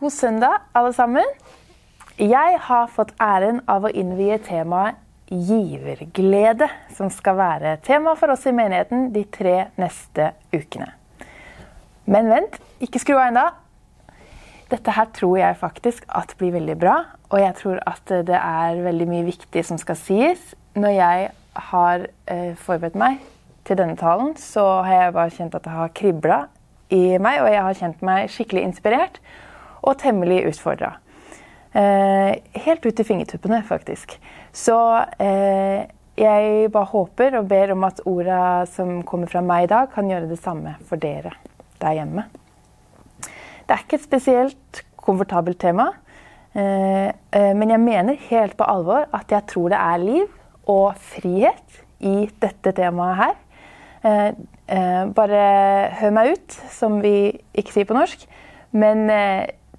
God søndag, alle sammen. Jeg har fått æren av å innvie temaet giverglede, som skal være tema for oss i menigheten de tre neste ukene. Men vent, ikke skru av ennå. Dette her tror jeg faktisk at blir veldig bra, og jeg tror at det er veldig mye viktig som skal sies. Når jeg har eh, forberedt meg til denne talen, så har jeg bare kjent at det har kribla i meg, og jeg har kjent meg skikkelig inspirert og temmelig utfordra. Eh, helt ut i fingertuppene, faktisk. Så eh, jeg bare håper og ber om at orda som kommer fra meg i dag, kan gjøre det samme for dere der hjemme. Det er ikke et spesielt komfortabelt tema, eh, men jeg mener helt på alvor at jeg tror det er liv og frihet i dette temaet her. Bare hør meg ut, som vi ikke sier på norsk. Men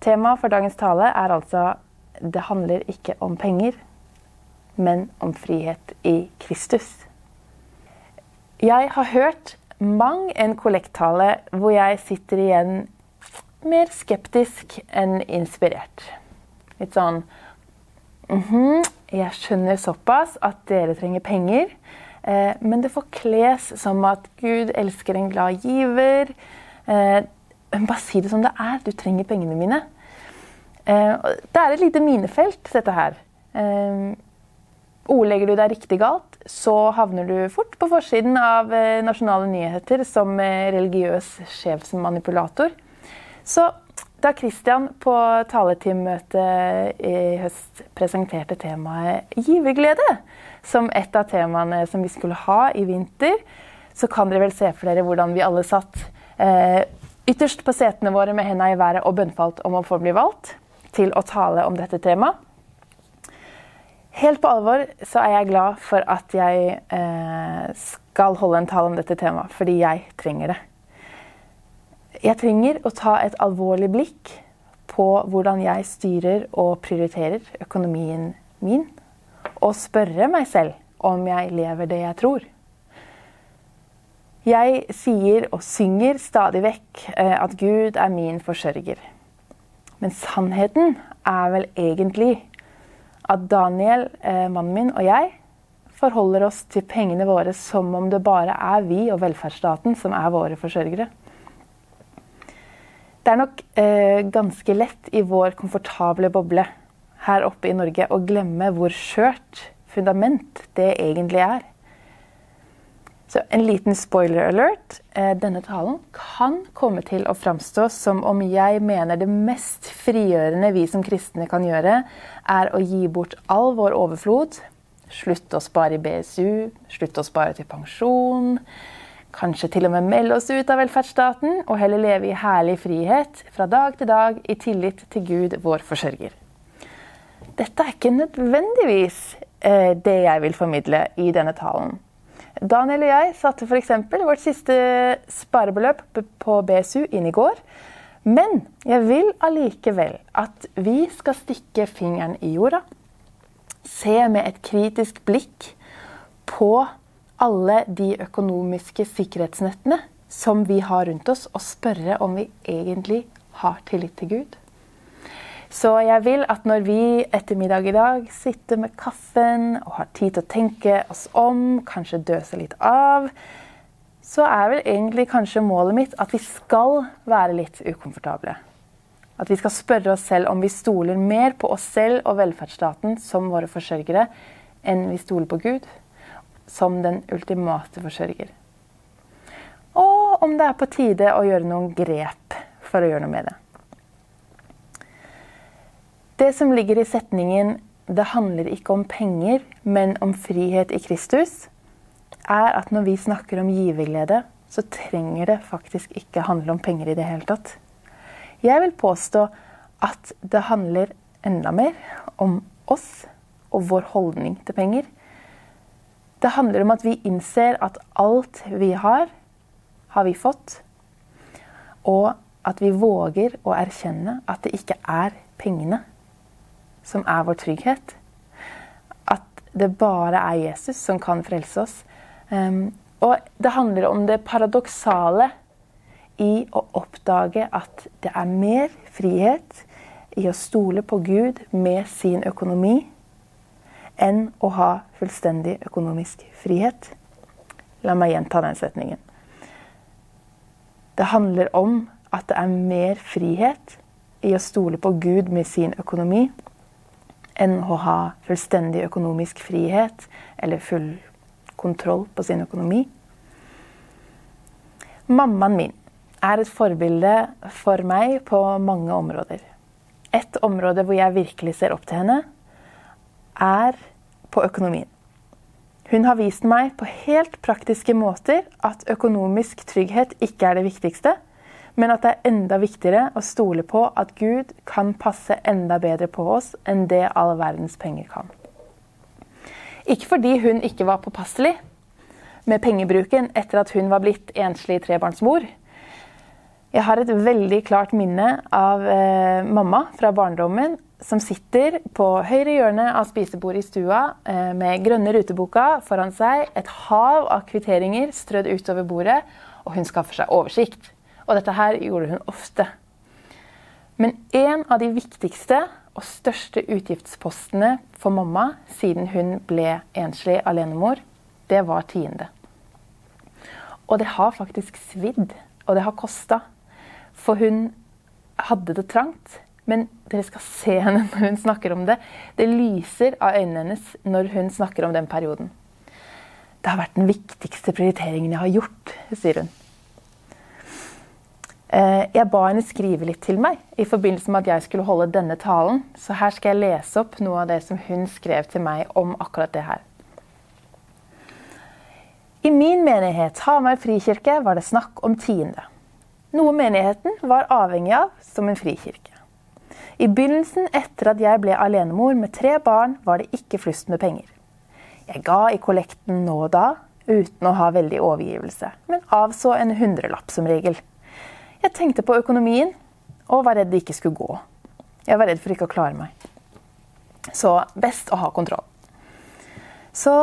Temaet for dagens tale er altså det handler ikke om penger, men om frihet i Kristus. Jeg har hørt mang en kollekttale hvor jeg sitter igjen mer skeptisk enn inspirert. Litt sånn mm -hmm, Jeg skjønner såpass at dere trenger penger, eh, men det forkles som at Gud elsker en glad giver. Eh, bare si det som det er. Du trenger pengene mine. Eh, det er et lite minefelt, dette her. Eh, ordlegger du deg riktig galt, så havner du fort på forsiden av eh, nasjonale nyheter som religiøs sjefsmanipulator. Så da Christian på taleteammøtet i høst presenterte temaet giverglede som et av temaene som vi skulle ha i vinter, så kan dere vel se for dere hvordan vi alle satt eh, ytterst på setene våre med hendene i været og bønnfalt om å få bli valgt til å tale om dette temaet. Helt på alvor så er jeg glad for at jeg eh, skal holde en tale om dette temaet, fordi jeg trenger det. Jeg trenger å ta et alvorlig blikk på hvordan jeg styrer og prioriterer økonomien min, og spørre meg selv om jeg lever det jeg tror. Jeg sier og synger stadig vekk eh, at Gud er min forsørger. Men sannheten er vel egentlig at Daniel, eh, mannen min, og jeg forholder oss til pengene våre som om det bare er vi og velferdsstaten som er våre forsørgere. Det er nok eh, ganske lett i vår komfortable boble her oppe i Norge å glemme hvor skjørt fundament det egentlig er. Så en liten spoiler alert. Eh, denne talen kan komme til å framstå som om jeg mener det mest frigjørende vi som kristne kan gjøre, er å gi bort all vår overflod. Slutte å spare i BSU, slutte å spare til pensjon. Kanskje til og med melde oss ut av velferdsstaten og heller leve i herlig frihet fra dag til dag i tillit til Gud, vår forsørger. Dette er ikke nødvendigvis eh, det jeg vil formidle i denne talen. Daniel og jeg satte f.eks. vårt siste sparebeløp på BSU inn i går. Men jeg vil allikevel at vi skal stikke fingeren i jorda. Se med et kritisk blikk på alle de økonomiske sikkerhetsnettene som vi har rundt oss, og spørre om vi egentlig har tillit til Gud. Så jeg vil at når vi etter middag i dag sitter med kaffen og har tid til å tenke oss om, kanskje døse litt av, så er vel egentlig kanskje målet mitt at vi skal være litt ukomfortable. At vi skal spørre oss selv om vi stoler mer på oss selv og velferdsstaten som våre forsørgere, enn vi stoler på Gud som den ultimate forsørger. Og om det er på tide å gjøre noen grep for å gjøre noe med det. Det som ligger i setningen 'det handler ikke om penger, men om frihet i Kristus', er at når vi snakker om giverglede, så trenger det faktisk ikke handle om penger i det hele tatt. Jeg vil påstå at det handler enda mer om oss og vår holdning til penger. Det handler om at vi innser at alt vi har, har vi fått. Og at vi våger å erkjenne at det ikke er pengene som er vår trygghet. At det bare er Jesus som kan frelse oss. Um, og det handler om det paradoksale i å oppdage at det er mer frihet, i å stole på Gud med sin økonomi enn å ha fullstendig økonomisk frihet. La meg gjenta den setningen. Det handler om at det er mer frihet i å stole på Gud med sin økonomi enn å ha fullstendig økonomisk frihet eller full kontroll på sin økonomi. Mammaen min er et forbilde for meg på mange områder. Et område hvor jeg virkelig ser opp til henne, er på økonomien. Hun har vist meg på helt praktiske måter at økonomisk trygghet ikke er det viktigste, men at det er enda viktigere å stole på at Gud kan passe enda bedre på oss enn det all verdens penger kan. Ikke fordi hun ikke var påpasselig med pengebruken etter at hun var blitt enslig trebarnsmor, jeg har et veldig klart minne av eh, mamma fra barndommen som sitter på høyre hjørne av spisebordet i stua eh, med grønne ruteboka foran seg, et hav av kvitteringer strødd utover bordet, og hun skaffer seg oversikt. Og dette her gjorde hun ofte. Men en av de viktigste og største utgiftspostene for mamma siden hun ble enslig alenemor, det var tiende. Og det har faktisk svidd, og det har kosta. For hun hadde det trangt. Men dere skal se henne når hun snakker om det. Det lyser av øynene hennes når hun snakker om den perioden. Det har vært den viktigste prioriteringen jeg har gjort, sier hun. Eh, jeg ba henne skrive litt til meg i forbindelse med at jeg skulle holde denne talen. Så her skal jeg lese opp noe av det som hun skrev til meg om akkurat det her. I min menighet, Hamar frikirke, var det snakk om tiende noe menigheten var avhengig av som en frikirke. I begynnelsen, etter at jeg ble alenemor med tre barn, var det ikke flust med penger. Jeg ga i kollekten nå og da, uten å ha veldig overgivelse, men avså en hundrelapp som regel. Jeg tenkte på økonomien og var redd det ikke skulle gå. Jeg var redd for ikke å klare meg. Så best å ha kontroll. Så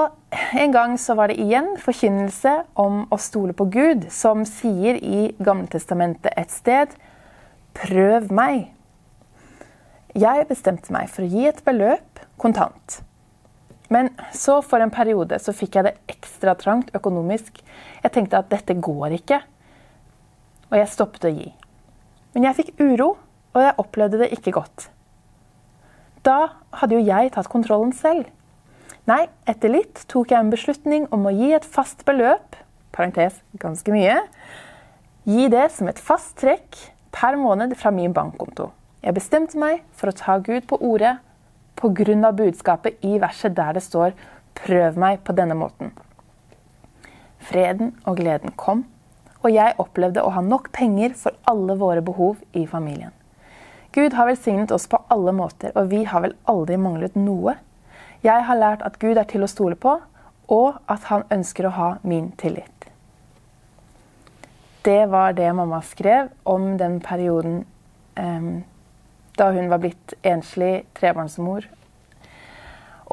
en gang så var det igjen forkynnelse om å stole på Gud, som sier i Gamletestamentet et sted Prøv meg. Jeg bestemte meg for å gi et beløp kontant. Men så for en periode så fikk jeg det ekstra trangt økonomisk. Jeg tenkte at dette går ikke, og jeg stoppet å gi. Men jeg fikk uro, og jeg opplevde det ikke godt. Da hadde jo jeg tatt kontrollen selv. Nei, etter litt tok jeg en beslutning om å gi et fast beløp, parentes ganske mye, gi det som et fast trekk per måned fra min bankkonto. Jeg bestemte meg for å ta Gud på ordet pga. budskapet i verset der det står 'prøv meg på denne måten'. Freden og gleden kom, og jeg opplevde å ha nok penger for alle våre behov i familien. Gud har velsignet oss på alle måter, og vi har vel aldri manglet noe jeg har lært at Gud er til å stole på, og at han ønsker å ha min tillit. Det var det mamma skrev om den perioden um, da hun var blitt enslig trebarnsmor.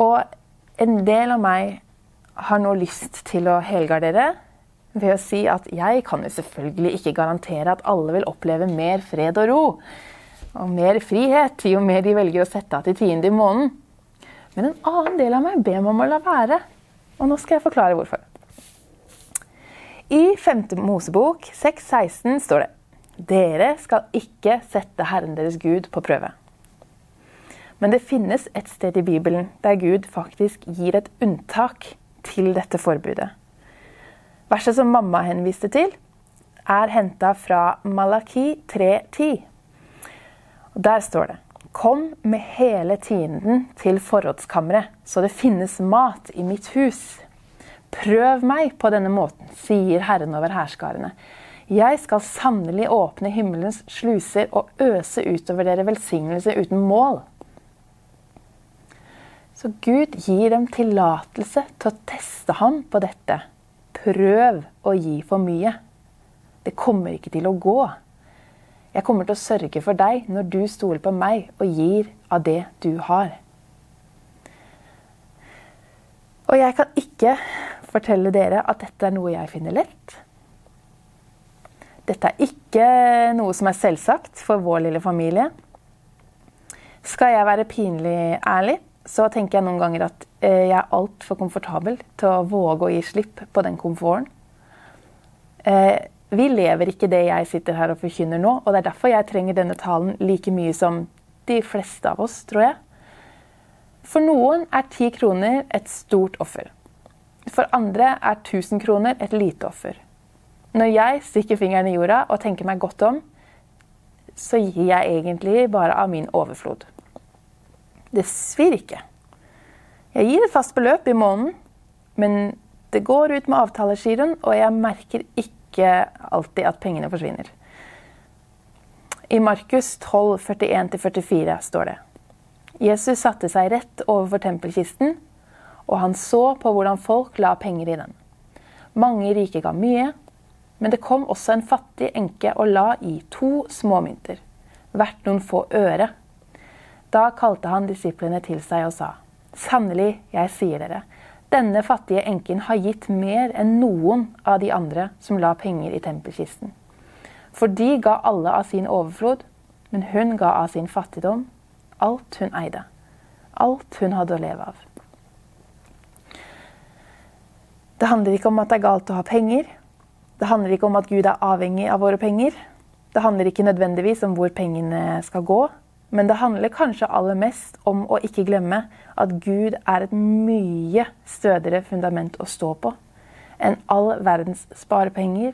Og en del av meg har nå lyst til å helgardere ved å si at jeg kan jo selvfølgelig ikke garantere at alle vil oppleve mer fred og ro og mer frihet jo mer de velger å sette av til tiende i måneden. Men en annen del av meg ber meg om å la være. Og nå skal jeg forklare hvorfor. I 5. Mosebok 6,16 står det Dere skal ikke sette Herren deres Gud på prøve. Men det finnes et sted i Bibelen der Gud faktisk gir et unntak til dette forbudet. Verset som mamma henviste til, er henta fra Malaki 3,10. Der står det Kom med hele tienden til forrådskammeret, så det finnes mat i mitt hus. Prøv meg på denne måten, sier Herren over hærskarene. Jeg skal sannelig åpne himmelens sluser og øse utover dere velsignelse uten mål. Så Gud gir dem tillatelse til å teste ham på dette. Prøv å gi for mye. Det kommer ikke til å gå. Jeg kommer til å sørge for deg når du stoler på meg og gir av det du har. Og jeg kan ikke fortelle dere at dette er noe jeg finner lett. Dette er ikke noe som er selvsagt for vår lille familie. Skal jeg være pinlig ærlig, så tenker jeg noen ganger at jeg er altfor komfortabel til å våge å gi slipp på den komforten. Eh, vi lever ikke det jeg sitter her og forkynner nå, og det er derfor jeg trenger denne talen like mye som de fleste av oss, tror jeg. For noen er ti kroner et stort offer. For andre er 1000 kroner et lite offer. Når jeg stikker fingeren i jorda og tenker meg godt om, så gir jeg egentlig bare av min overflod. Det svir ikke. Jeg gir et fast beløp i måneden, men det går ut med avtalegiroen, og jeg merker ikke alltid at pengene forsvinner. I Markus 12, 41-44 står det Jesus satte seg rett overfor tempelkisten, og han så på hvordan folk la penger i den. Mange rike ga mye, men det kom også en fattig enke og la i to småmynter, hvert noen få øre. Da kalte han disiplene til seg og sa, Sannelig, jeg sier dere, denne fattige enken har gitt mer enn noen av de andre som la penger i tempelkisten. For de ga alle av sin overflod, men hun ga av sin fattigdom alt hun eide. Alt hun hadde å leve av. Det handler ikke om at det er galt å ha penger. Det handler ikke om at Gud er avhengig av våre penger. Det handler ikke nødvendigvis om hvor pengene skal gå. Men det handler kanskje aller mest om å ikke glemme at Gud er et mye stødigere fundament å stå på enn all verdens sparepenger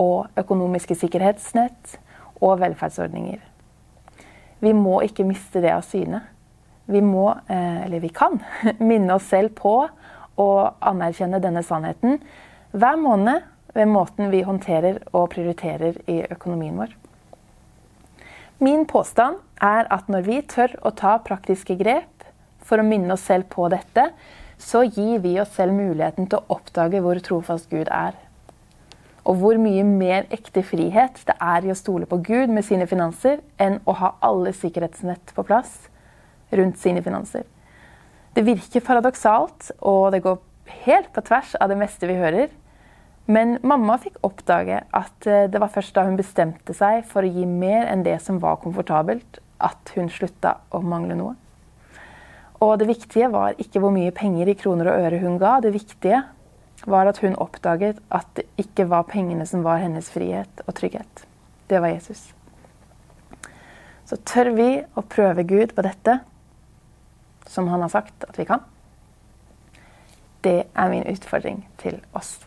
og økonomiske sikkerhetsnett og velferdsordninger. Vi må ikke miste det av syne. Vi må, eh, eller vi kan, minne oss selv på å anerkjenne denne sannheten hver måned ved måten vi håndterer og prioriterer i økonomien vår. Min påstand er at når vi tør å ta praktiske grep for å minne oss selv på dette, så gir vi oss selv muligheten til å oppdage hvor trofast Gud er. Og hvor mye mer ekte frihet det er i å stole på Gud med sine finanser, enn å ha alle sikkerhetsnett på plass rundt sine finanser. Det virker paradoksalt, og det går helt på tvers av det meste vi hører. Men mamma fikk oppdage at eh, det var først da hun bestemte seg for å gi mer enn det som var komfortabelt, at hun slutta å mangle noe. Og det viktige var ikke hvor mye penger i kroner og øre hun ga. Det viktige var at hun oppdaget at det ikke var pengene som var hennes frihet og trygghet. Det var Jesus. Så tør vi å prøve Gud på dette, som han har sagt at vi kan. Det er min utfordring til oss.